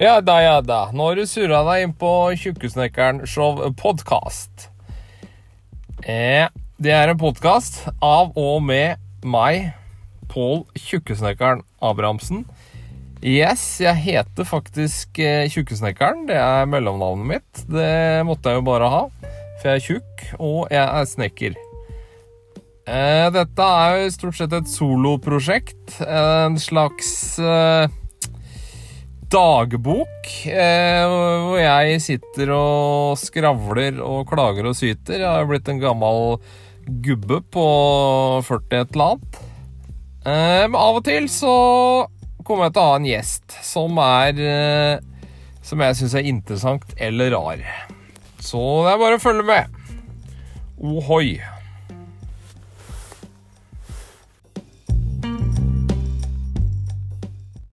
Ja da, ja da. Nå har du surra deg inn på Tjukkesnekkeren Show podkast. Eh, det er en podkast av og med meg, Pål Tjukkesnekkeren Abrahamsen. Yes, jeg heter faktisk eh, Tjukkesnekkeren. Det er mellomnavnet mitt. Det måtte jeg jo bare ha, for jeg er tjukk, og jeg er snekker. Eh, dette er jo stort sett et soloprosjekt. En slags eh, dagbok eh, hvor jeg sitter og skravler og klager og syter. Jeg har blitt en gammel gubbe på 40 et eller annet. Eh, men av og til så kommer jeg til å ha en gjest som er eh, Som jeg syns er interessant eller rar. Så det er bare å følge med. Ohoi.